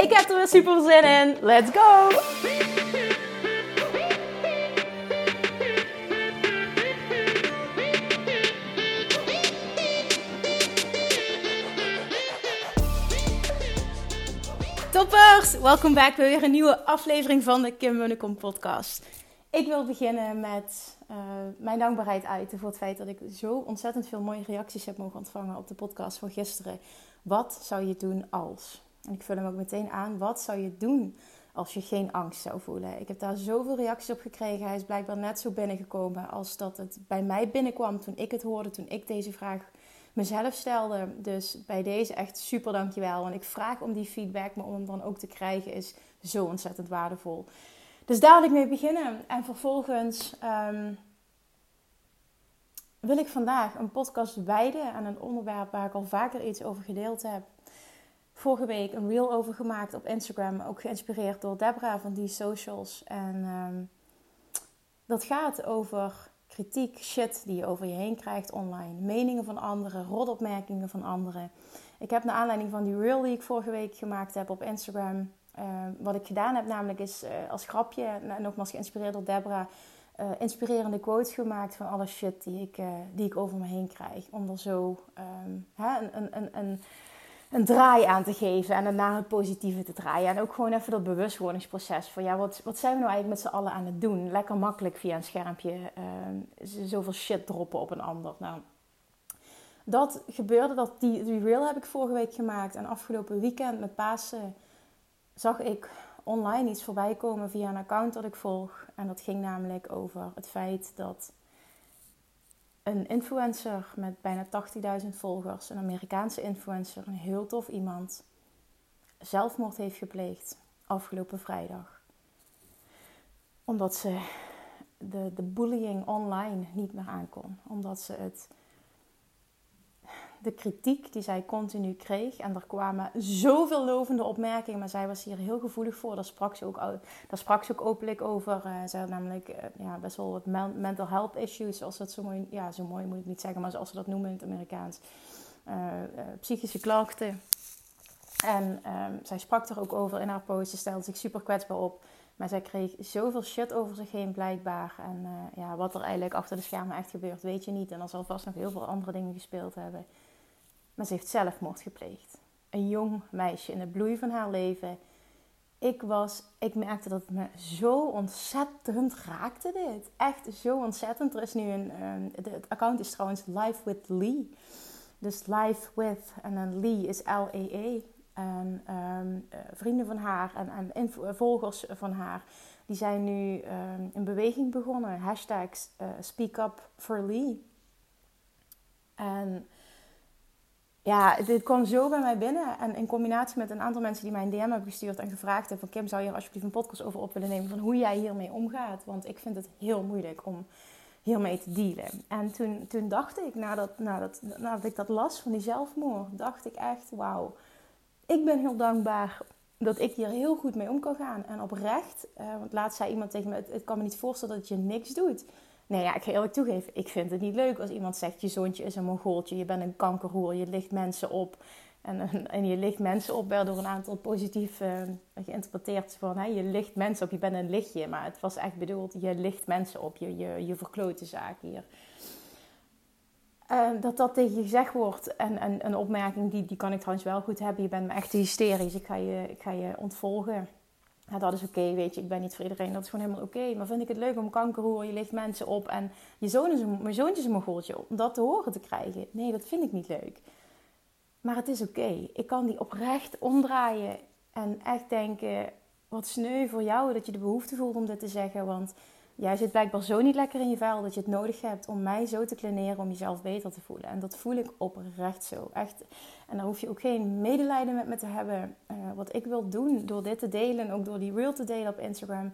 Ik heb er weer super zin in. Let's go! Toppers! Welkom back bij weer een nieuwe aflevering van de Kim Munnekom podcast. Ik wil beginnen met uh, mijn dankbaarheid uiten voor het feit dat ik zo ontzettend veel mooie reacties heb mogen ontvangen op de podcast van gisteren. Wat zou je doen als? En ik vul hem ook meteen aan. Wat zou je doen als je geen angst zou voelen? Ik heb daar zoveel reacties op gekregen. Hij is blijkbaar net zo binnengekomen als dat het bij mij binnenkwam toen ik het hoorde, toen ik deze vraag mezelf stelde. Dus bij deze echt super dankjewel. En ik vraag om die feedback, maar om hem dan ook te krijgen is zo ontzettend waardevol. Dus ik mee beginnen. En vervolgens um, wil ik vandaag een podcast wijden aan een onderwerp waar ik al vaker iets over gedeeld heb. Vorige week een reel over gemaakt op Instagram, ook geïnspireerd door Debra van die socials. En um, dat gaat over kritiek, shit die je over je heen krijgt online, meningen van anderen, rotopmerkingen van anderen. Ik heb naar aanleiding van die reel die ik vorige week gemaakt heb op Instagram, uh, wat ik gedaan heb, namelijk is uh, als grapje, nogmaals geïnspireerd door Debra, uh, inspirerende quotes gemaakt van alle shit die ik, die ik over me heen krijg. Om er zo um, hè, een, een, een, draai aan te geven en naar het positieve te draaien. En ook gewoon even dat bewustwordingsproces van ja, wat, wat zijn we nou eigenlijk met z'n allen aan het doen? Lekker makkelijk via een schermpje zoveel shit droppen op een ander. Nou, dat gebeurde, dat die, die reel heb ik vorige week gemaakt en afgelopen weekend met Pasen zag ik online iets voorbij komen via een account dat ik volg. En dat ging namelijk over het feit dat een influencer met bijna 80.000 volgers, een Amerikaanse influencer, een heel tof iemand, zelfmoord heeft gepleegd afgelopen vrijdag. Omdat ze de, de bullying online niet meer aankon. Omdat ze het de kritiek die zij continu kreeg. En er kwamen zoveel lovende opmerkingen, maar zij was hier heel gevoelig voor. Daar sprak ze ook, daar sprak ze ook openlijk over. Uh, zij had namelijk uh, ja, best wel wat mental health issues, zoals dat zo mooi, ja, zo mooi moet ik niet zeggen, maar zoals ze dat noemen in het Amerikaans. Uh, psychische klachten. En ehm, zij sprak er ook over in haar post. Ze stelde zich super kwetsbaar op. Maar zij kreeg zoveel shit over zich heen blijkbaar. En ja, wat er eigenlijk achter de schermen echt gebeurt, weet je niet. En er zal vast nog heel veel andere dingen gespeeld hebben. Maar ze heeft zelfmoord gepleegd. Een jong meisje in de bloei van haar leven. Ik was, ik merkte dat het me zo ontzettend raakte dit. Echt zo ontzettend. Er is nu een, um, het account is trouwens Live with Lee. Dus Live with en dan Lee is L-E-E. En um, vrienden van haar en, en volgers van haar, die zijn nu um, een beweging begonnen. Hashtag uh, Speak Up for Lee. En ja, dit kwam zo bij mij binnen. En in combinatie met een aantal mensen die mij een DM hebben gestuurd en gevraagd hebben van Kim, zou je er alsjeblieft een podcast over op willen nemen van hoe jij hiermee omgaat? Want ik vind het heel moeilijk om hiermee te dealen. En toen, toen dacht ik, nadat, nadat, nadat ik dat las van die zelfmoord, dacht ik echt, wauw, ik ben heel dankbaar dat ik hier heel goed mee om kan gaan. En oprecht, uh, want laatst zei iemand tegen me, het kan me niet voorstellen dat je niks doet. Nee, ja, ik ga eerlijk toegeven, ik vind het niet leuk als iemand zegt: je zoontje is een mongooltje, je bent een kankerhoer, je licht mensen op. En, en je licht mensen op, wel door een aantal positief uh, geïnterpreteerd van: hè, je licht mensen op, je bent een lichtje. Maar het was echt bedoeld: je licht mensen op, je, je, je verkloot de zaak hier. Uh, dat dat tegen je gezegd wordt. En, en een opmerking, die, die kan ik trouwens wel goed hebben. Je bent me echt hysterisch. Ik ga je, ik ga je ontvolgen ja, dat is oké, weet je, ik ben niet voor iedereen, dat is gewoon helemaal oké. Maar vind ik het leuk om kankerhoer, je ligt mensen op en je zoon is een, mijn zoontje is een mongooltje, om dat te horen te krijgen. Nee, dat vind ik niet leuk. Maar het is oké. Ik kan die oprecht omdraaien en echt denken, wat sneu voor jou dat je de behoefte voelt om dit te zeggen. Want jij zit blijkbaar zo niet lekker in je vel dat je het nodig hebt om mij zo te kleneren om jezelf beter te voelen. En dat voel ik oprecht zo. Echt. En daar hoef je ook geen medelijden met me te hebben. Uh, wat ik wil doen door dit te delen en ook door die reel te delen op Instagram,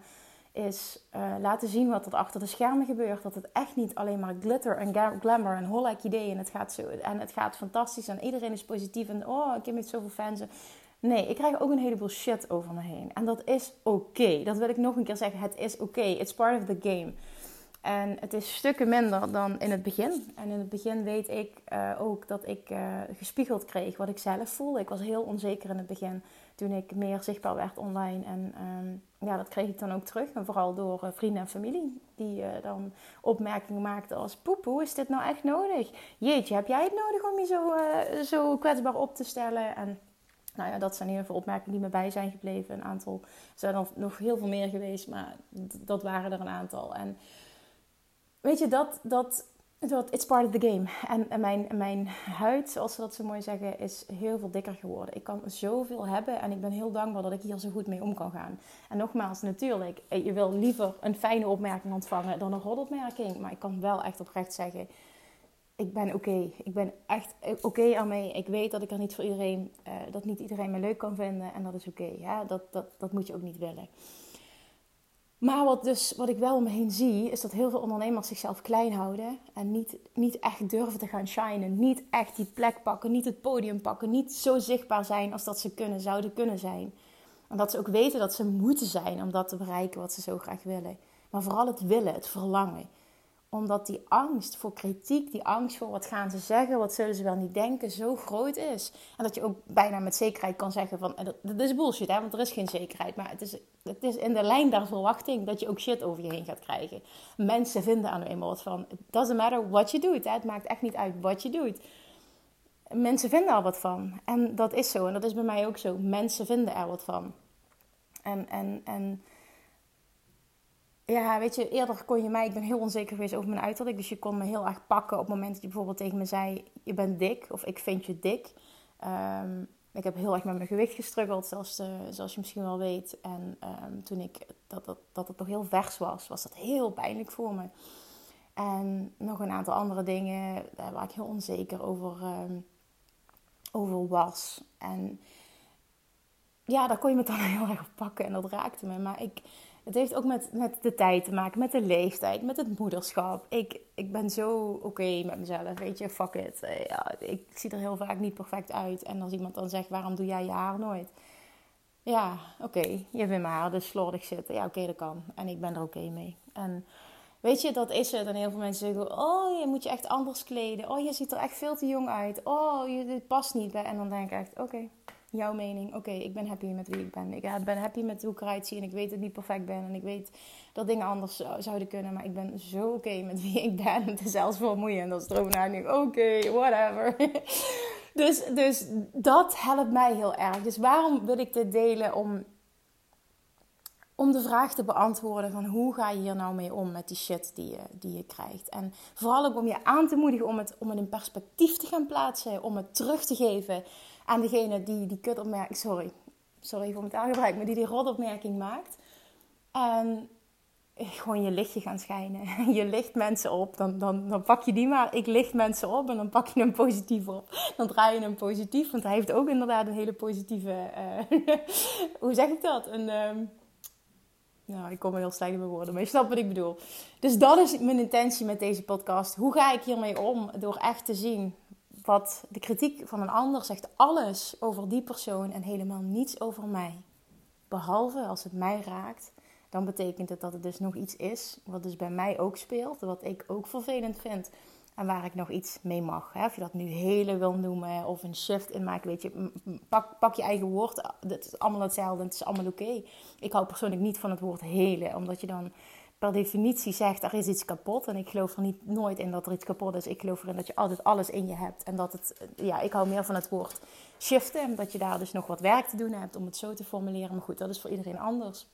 is uh, laten zien wat er achter de schermen gebeurt. Dat het echt niet alleen maar glitter en glamour en whole idee en het gaat zo en het gaat fantastisch en iedereen is positief en oh ik heb met zoveel fans. Nee, ik krijg ook een heleboel shit over me heen. En dat is oké. Dat wil ik nog een keer zeggen. Het is oké. It's part of the game. En het is stukken minder dan in het begin. En in het begin weet ik uh, ook dat ik uh, gespiegeld kreeg wat ik zelf voelde. Ik was heel onzeker in het begin toen ik meer zichtbaar werd online. En um, ja, dat kreeg ik dan ook terug. En vooral door uh, vrienden en familie. Die dan opmerkingen maakten als... Poep, hoe is dit nou echt nodig? Jeetje, heb jij het nodig om je zo, zo kwetsbaar op te stellen? En nou ja, dat zijn heel veel opmerkingen die me bij zijn gebleven. Een aantal zijn er nog heel veel meer geweest, maar dat waren er een aantal. En weet je, dat, dat, dat it's part of the game. En, mijn, mijn huid, zoals ze dat zo mooi zeggen, is heel veel dikker geworden. Ik kan zoveel hebben en ik ben heel dankbaar dat ik hier zo goed mee om kan gaan. En nogmaals, natuurlijk, je wil liever een fijne opmerking ontvangen dan een rodopmerking. Maar ik kan wel echt oprecht zeggen ik ben oké. Ik ben echt oké okay aan. Ik weet dat ik er niet voor iedereen, uh, dat niet iedereen me leuk kan vinden. En dat is oké. Okay, dat, dat, dat moet je ook niet willen. Maar wat, dus, wat ik wel om me heen zie, is dat heel veel ondernemers zichzelf klein houden. En niet, niet echt durven te gaan shinen. Niet echt die plek pakken, niet het podium pakken. Niet zo zichtbaar zijn als dat ze kunnen, zouden kunnen zijn. En dat ze ook weten dat ze moeten zijn om dat te bereiken wat ze zo graag willen. Maar vooral het willen, het verlangen omdat die angst voor kritiek, die angst voor wat gaan ze zeggen, wat zullen ze wel niet denken, zo groot is. En dat je ook bijna met zekerheid kan zeggen van, dat, is bullshit hè, want er is geen zekerheid. Maar het is, het is in de lijn der verwachting dat je ook shit over je heen gaat krijgen. Mensen vinden aan nu eenmaal wat van, it doesn't matter what you doet. Het maakt echt niet uit wat je doet. Mensen vinden er wat van. En dat is zo. En dat is bij mij ook zo. Mensen vinden er wat van. En, en, en ja, weet je, eerder kon je mij, ik ben heel onzeker geweest over mijn uiterlijk. Dus je kon me heel erg pakken op het moment dat je bijvoorbeeld tegen me zei: Je bent dik of ik vind je dik. Um, ik heb heel erg met mijn gewicht gestruggeld, zoals, de, zoals je misschien wel weet. En um, toen ik dat, dat, dat het nog heel vers was, was dat heel pijnlijk voor me. En nog een aantal andere dingen waar ik heel onzeker over, um, over was. En ja, daar kon je me dan heel erg op pakken en dat raakte me. Maar ik het heeft ook met, met de tijd te maken, met de leeftijd, met het moederschap. Ik, ik ben zo oké met mezelf, weet je, fuck it. Eh, ja, ik zie er heel vaak niet perfect uit. En als iemand dan zegt, waarom doe jij je haar nooit? Ja, oké, je vindt mijn haar dus slordig zitten. Ja, oké, dat kan. En ik ben er oké mee. En weet je, dat is het. En heel veel mensen zeggen, oh, je moet je echt anders kleden. Oh, je ziet er echt veel te jong uit. Oh, je, dit past niet bij. En dan denk ik echt, oké, jouw mening. Oké, ik ben happy met wie ik ben. Ik ben happy met hoe ik eruit zie. En ik weet dat ik niet perfect ben. En ik weet dat dingen anders zouden kunnen. Maar ik ben zo oké met wie ik ben. Het is zelfs vermoeiend als erover nadenk. Oké, whatever. dus, dus dat helpt mij heel erg. Dus waarom wil ik dit delen? Om, om de vraag te beantwoorden van hoe ga je hier nou mee om met die shit die je, die je krijgt. En vooral ook om je aan te moedigen om het, om het in perspectief te gaan plaatsen. Om het terug te geven aan degene die die kutopmerking, sorry, sorry voor mijn taalgebruik, maar die die rotopmerking maakt. En gewoon je lichtje gaan schijnen. Je licht mensen op, dan, dan, dan pak je die maar. Ik licht mensen op en dan pak je hem positief op. Dan draai je hem positief, want hij heeft ook inderdaad een hele positieve... Uh, hoe zeg ik dat? Een... Um, nou, ik kom er heel slecht in mijn woorden, maar je snapt wat ik bedoel. Dus dat is mijn intentie met deze podcast. Hoe ga ik hiermee om? Door echt te zien wat de kritiek van een ander zegt alles over die persoon en helemaal niets over mij. Behalve als het mij raakt, dan betekent het dat het dus nog iets is wat dus bij mij ook speelt, wat ik ook vervelend vind en waar ik nog iets mee mag. Of je dat nu hele wil noemen of een shift in maken, weet je, pak, pak je eigen woord. Het is allemaal hetzelfde, het is allemaal oké. Ik hou persoonlijk niet van het woord hele, omdat je dan definitie zegt er is iets kapot. En ik geloof er niet nooit in dat er iets kapot is. Ik geloof erin dat je altijd alles in je hebt. En dat het, ja, ik hou meer van het woord shiften. Dat je daar dus nog wat werk te doen hebt om het zo te formuleren. Maar goed, dat is voor iedereen anders.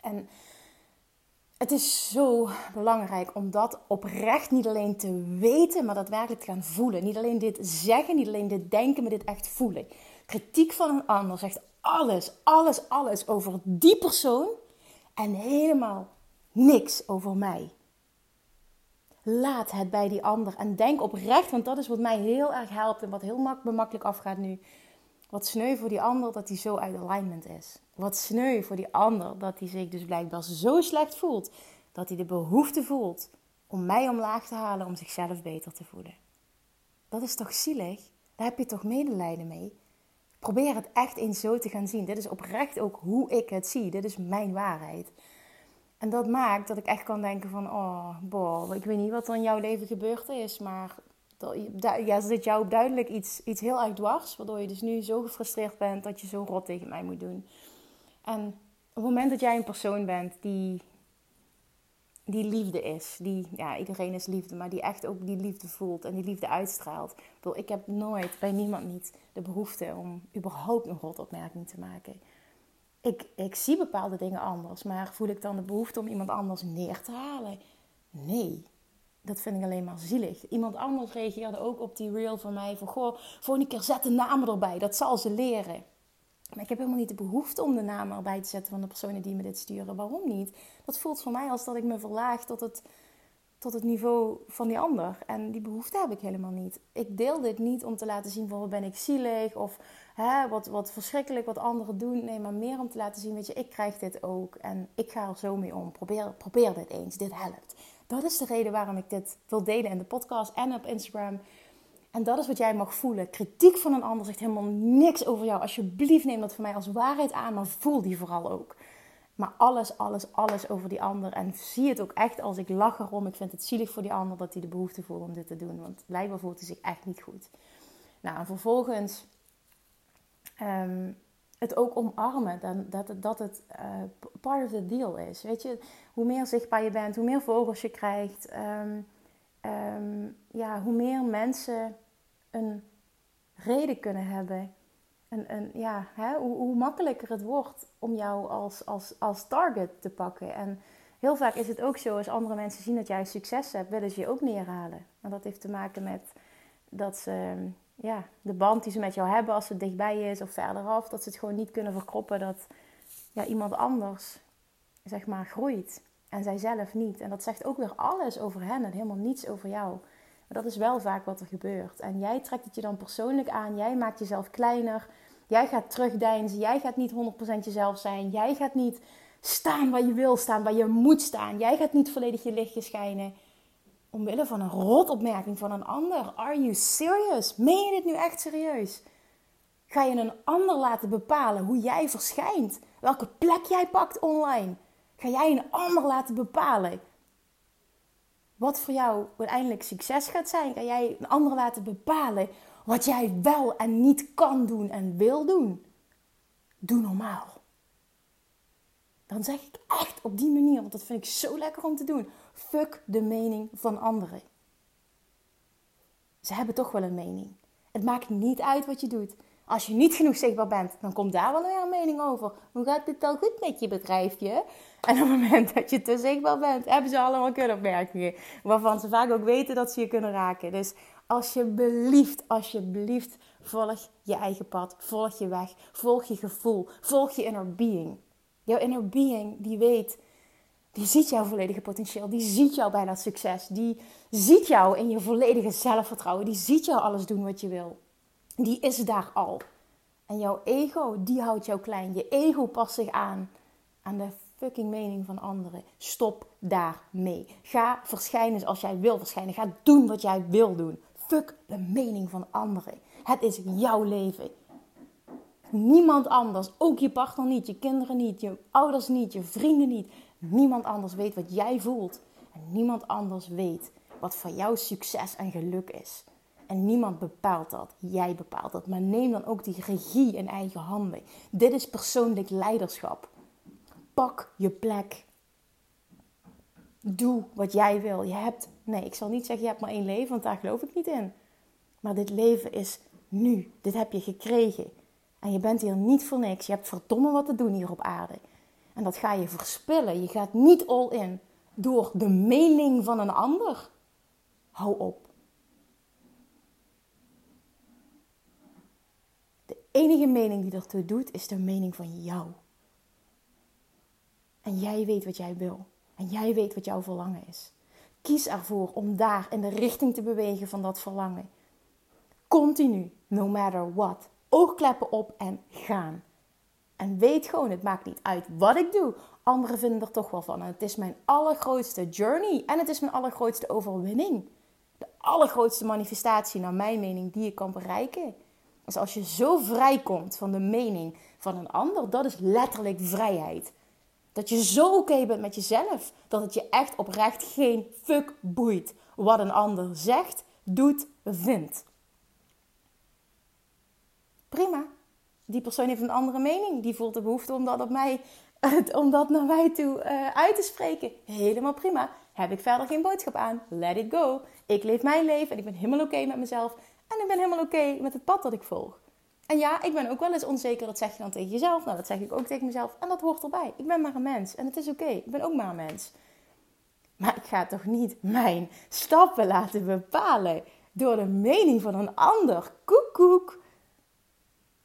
En het is zo belangrijk om dat oprecht niet alleen te weten, maar daadwerkelijk te gaan voelen. Niet alleen dit zeggen, niet alleen dit denken, maar dit echt voelen. Kritiek van een ander zegt alles, alles, alles over die persoon. En helemaal niks over mij. Laat het bij die ander en denk oprecht, want dat is wat mij heel erg helpt en wat heel mak makkelijk afgaat nu. Wat sneu voor die ander dat hij zo uit alignment is. Wat sneu voor die ander dat hij zich dus blijkbaar zo slecht voelt. Dat hij de behoefte voelt om mij omlaag te halen om zichzelf beter te voelen. Dat is toch zielig? Daar heb je toch medelijden mee? Probeer het echt eens zo te gaan zien. Dit is oprecht ook hoe ik het zie. Dit is mijn waarheid. En dat maakt dat ik echt kan denken van... Oh, boh, ik weet niet wat er in jouw leven gebeurd is. Maar ja, zit jou duidelijk iets, iets heel erg dwars. Waardoor je dus nu zo gefrustreerd bent dat je zo rot tegen mij moet doen. En op het moment dat jij een persoon bent die, die liefde is. Die, ja, iedereen is liefde. Maar die echt ook die liefde voelt en die liefde uitstraalt. Ik, ik heb nooit, bij niemand niet, de behoefte om überhaupt een rotopmerking te maken. Ik, ik zie bepaalde dingen anders. Maar voel ik dan de behoefte om iemand anders neer te halen? Nee dat vind ik alleen maar zielig. Iemand anders reageerde ook op die reel van mij van... Goh, volgende keer zet de namen erbij. Dat zal ze leren. Maar ik heb helemaal niet de behoefte om de namen erbij te zetten van de personen die me dit sturen. Waarom niet? Dat voelt voor mij als dat ik me verlaag tot het, tot het niveau van die ander. En die behoefte heb ik helemaal niet. Ik deel dit niet om te laten zien van ben ik zielig of hè, wat, wat verschrikkelijk wat anderen doen. Nee, maar meer om te laten zien, weet je, ik krijg dit ook. En ik ga er zo mee om. Probeer, probeer dit eens. Dit helpt. Dat is de reden waarom ik dit wil delen in de podcast en op Instagram. En dat is wat jij mag voelen. Kritiek van een ander zegt helemaal niks over jou. Alsjeblieft neem dat voor mij als waarheid aan, maar voel die vooral ook. Maar alles, alles, alles over die ander. En zie het ook echt als ik lach erom. Ik vind het zielig voor die ander dat hij de behoefte voelt om dit te doen. Want blijkbaar voelt hij zich echt niet goed. Nou, en vervolgens ehm, het ook omarmen. Dan, dat, het, dat het uh, part of the deal is. Weet je, hoe meer zichtbaar je bent, hoe meer vogels je krijgt. Ehm, ehm, ja, hoe meer mensen een reden kunnen hebben. En, en ja, hè, hoe, hoe, makkelijker het wordt om jou als, als, als target te pakken. En heel vaak is het ook zo, als andere mensen zien dat jij succes hebt, willen ze je ook neerhalen. En dat heeft te maken met dat ze ja, de band die ze met jou hebben als het dichtbij is of verderaf, dat ze het gewoon niet kunnen verkroppen dat ja, iemand anders zeg maar groeit. En zij zelf niet. En dat zegt ook weer alles over hen en helemaal niets over jou. Maar dat is wel vaak wat er gebeurt. En jij trekt het je dan persoonlijk aan, jij maakt jezelf kleiner, jij gaat terugdeinzen, jij gaat niet 100% jezelf zijn, jij gaat niet staan waar je wil staan, waar je moet staan, jij gaat niet volledig je lichtje schijnen omwille van een rotopmerking van een ander. Are you serious? Meen je dit nu echt serieus? Ga je een ander laten bepalen hoe jij verschijnt? Welke plek jij pakt online? Ga jij een ander laten bepalen wat voor jou uiteindelijk succes gaat zijn? Ga jij een ander laten bepalen wat jij wel en niet kan doen en wil doen? Doe normaal. Dan zeg ik echt op die manier, want dat vind ik zo lekker om te doen. Fuck de mening van anderen. Ze hebben toch wel een mening. Het maakt niet uit wat je doet. Als je niet genoeg zichtbaar bent, dan komt daar wel weer een mening over. Hoe gaat dit al goed met je bedrijfje? En op het moment dat je te zichtbaar bent, hebben ze allemaal kunopmerkingen. Waarvan ze vaak ook weten dat ze je kunnen raken. Dus alsjeblieft, alsjeblieft, volg je eigen pad. Volg je weg. Volg je gevoel. Volg je inner being. Jouw inner being die weet die ziet jouw volledige potentieel. Die ziet jou bij dat succes. Die ziet jou in je volledige zelfvertrouwen. Die ziet jou alles doen wat je wil. Die is daar al. En jouw ego, die houdt jou klein. Je ego past zich aan aan de fucking mening van anderen. Stop daarmee. Ga verschijnen zoals jij wil verschijnen. Ga doen wat jij wil doen. Fuck de mening van anderen. Het is jouw leven. Niemand anders, ook je partner niet, je kinderen niet, je ouders niet, je vrienden niet. Niemand anders weet wat jij voelt. En niemand anders weet wat voor jou succes en geluk is. En niemand bepaalt dat. Jij bepaalt dat. Maar neem dan ook die regie in eigen handen. Dit is persoonlijk leiderschap. Pak je plek. Doe wat jij wil. Je hebt, nee, ik zal niet zeggen je hebt maar één leven, want daar geloof ik niet in. Maar dit leven is nu. Dit heb je gekregen. En je bent hier niet voor niks. Je hebt verdomme wat te doen hier op aarde. En dat ga je verspillen. Je gaat niet all in door de mening van een ander. Hou op. De enige mening die ertoe doet, is de mening van jou. En jij weet wat jij wil. En jij weet wat jouw verlangen is. Kies ervoor om daar in de richting te bewegen van dat verlangen. Continu, no matter what. Oogkleppen op en gaan. En weet gewoon, het maakt niet uit wat ik doe. Anderen vinden er toch wel van. En het is mijn allergrootste journey. En het is mijn allergrootste overwinning. De allergrootste manifestatie, naar mijn mening, die je kan bereiken. Dus als je zo vrijkomt van de mening van een ander, dat is letterlijk vrijheid. Dat je zo oké bent met jezelf. Dat het je echt oprecht geen fuck boeit wat een ander zegt, doet, vindt. Prima. Die persoon heeft een andere mening. Die voelt de behoefte om dat, op mij, om dat naar mij toe uh, uit te spreken. Helemaal prima. Heb ik verder geen boodschap aan. Let it go. Ik leef mijn leven en ik ben helemaal oké met mezelf. En ik ben helemaal oké met het pad dat ik volg. En ja, ik ben ook wel eens onzeker. Dat zeg je dan tegen jezelf. Nou, dat zeg ik ook tegen mezelf. En dat hoort erbij. Ik ben maar een mens. En het is oké. Ik ben ook maar een mens. Maar ik ga toch niet mijn stappen laten bepalen door de mening van een ander. Koek, koek.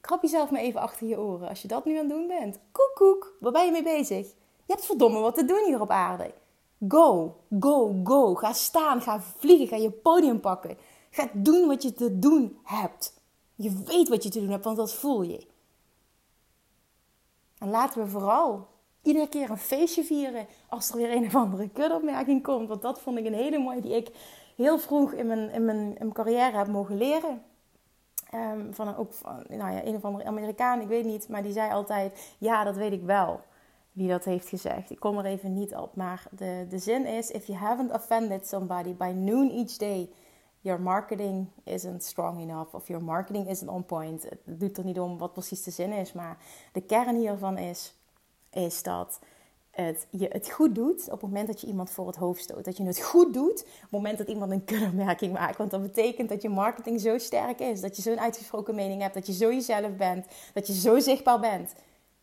Krap jezelf maar even achter je oren als je dat nu aan het doen bent. Koek, koek. Waar ben je mee bezig? Je hebt verdomme wat te doen hier op aarde. Go, go, go. Ga staan, ga vliegen, ga je podium pakken. Ga doen wat je te doen hebt. Je weet wat je te doen hebt, want dat voel je. En laten we vooral iedere keer een feestje vieren als er weer een of andere kutopmerking komt. Want dat vond ik een hele mooie die ik heel vroeg in mijn, in mijn, in mijn carrière heb mogen leren. Um, van ook nou ja, een of andere Amerikaan, ik weet niet, maar die zei altijd: Ja, dat weet ik wel. Wie dat heeft gezegd. Ik kom er even niet op. Maar de, de zin is: If you haven't offended somebody by noon each day, your marketing isn't strong enough of your marketing isn't on point. Het doet er niet om wat precies de zin is, maar de kern hiervan is, is dat het, je het goed doet op het moment dat je iemand voor het hoofd stoot. Dat je het goed doet op het moment dat iemand een kuddermerking maakt. Want dat betekent dat je marketing zo sterk is, dat je zo'n uitgesproken mening hebt, dat je zo jezelf bent, dat je zo zichtbaar bent,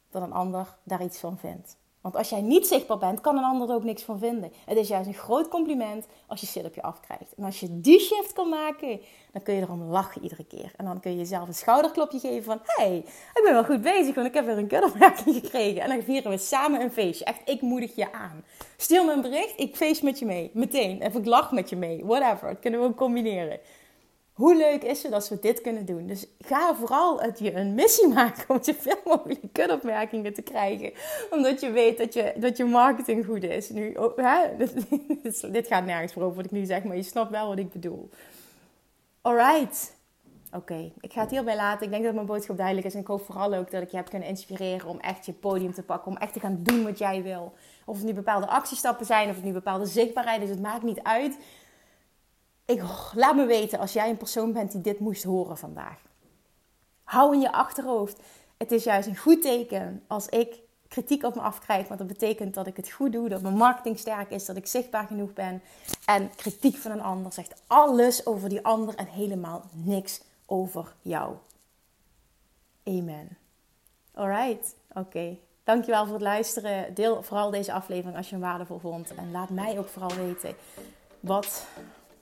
dat een ander daar iets van vindt. Want als jij niet zichtbaar bent, kan een ander er ook niks van vinden. Het is juist een groot compliment als je shit op je afkrijgt. En als je die shift kan maken, dan kun je erom lachen iedere keer. En dan kun je jezelf een schouderklopje geven van... hey, ik ben wel goed bezig, want ik heb weer een kudderwerking gekregen. En dan vieren we samen een feestje. Echt, ik moedig je aan. Stuur me een bericht, ik feest met je mee. Meteen. Even ik lach met je mee. Whatever. Dat kunnen we ook combineren. Hoe leuk is het als we dit kunnen doen? Dus ga vooral het je een missie maken om zoveel mogelijk kutopmerkingen te krijgen. Omdat je weet dat je, dat je marketing goed is. Nu, oh, hè? Dit, gaat nergens voor over wat ik nu zeg, maar je snapt wel wat ik bedoel. Alright. Oké, ik ga het hierbij laten. Ik denk dat mijn boodschap duidelijk is. En ik hoop vooral ook dat ik je heb kunnen inspireren om echt je podium te pakken. Om echt te gaan doen wat jij wil. Of het nu bepaalde actiestappen zijn, of het nu bepaalde zichtbaarheid is. Het maakt niet uit ik, laat me weten als jij een persoon bent die dit moest horen vandaag. Hou in je achterhoofd. Het is juist een goed teken als ik kritiek op me afkrijg. Want dat betekent dat ik het goed doe, dat mijn marketing sterk is, dat ik zichtbaar genoeg ben. En kritiek van een ander zegt alles over die ander en helemaal niks over jou. Amen. Alright, oké. Dankjewel voor het luisteren. Deel vooral deze aflevering als je hem waardevol vond. En laat mij ook vooral weten wat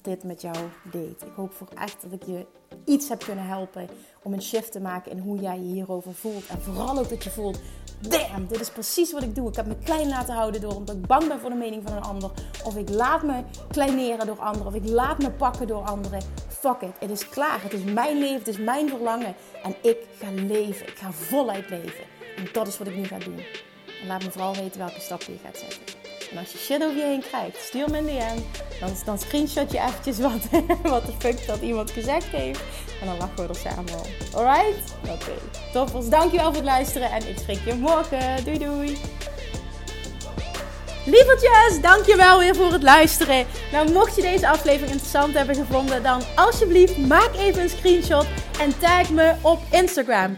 dit met jou deed. Ik hoop voor echt dat ik je iets heb kunnen helpen om een shift te maken in hoe jij je hierover voelt. En vooral ook dat je voelt, damn, dit is precies wat ik doe. Ik heb me klein laten houden door omdat ik bang ben voor de mening van een ander. Of ik laat me kleineren door anderen. Of ik laat me pakken door anderen. Fuck it, het is klaar. Het is mijn leven, het is mijn verlangen. En ik ga leven. Ik ga voluit leven. En dat is wat ik nu ga doen. En laat me vooral weten welke stap je gaat zetten. En als je shit over je heen krijgt, stuur me een DM. Dan, dan screenshot je eventjes wat, wat de fuck dat iemand gezegd heeft. En dan lachen we er samen om. Alright? Oké. Okay. Dankjewel voor het luisteren. En ik spreek je morgen. Doei doei. Lievertjes, dankjewel weer voor het luisteren. Nou, mocht je deze aflevering interessant hebben gevonden, dan alsjeblieft maak even een screenshot en tag me op Instagram.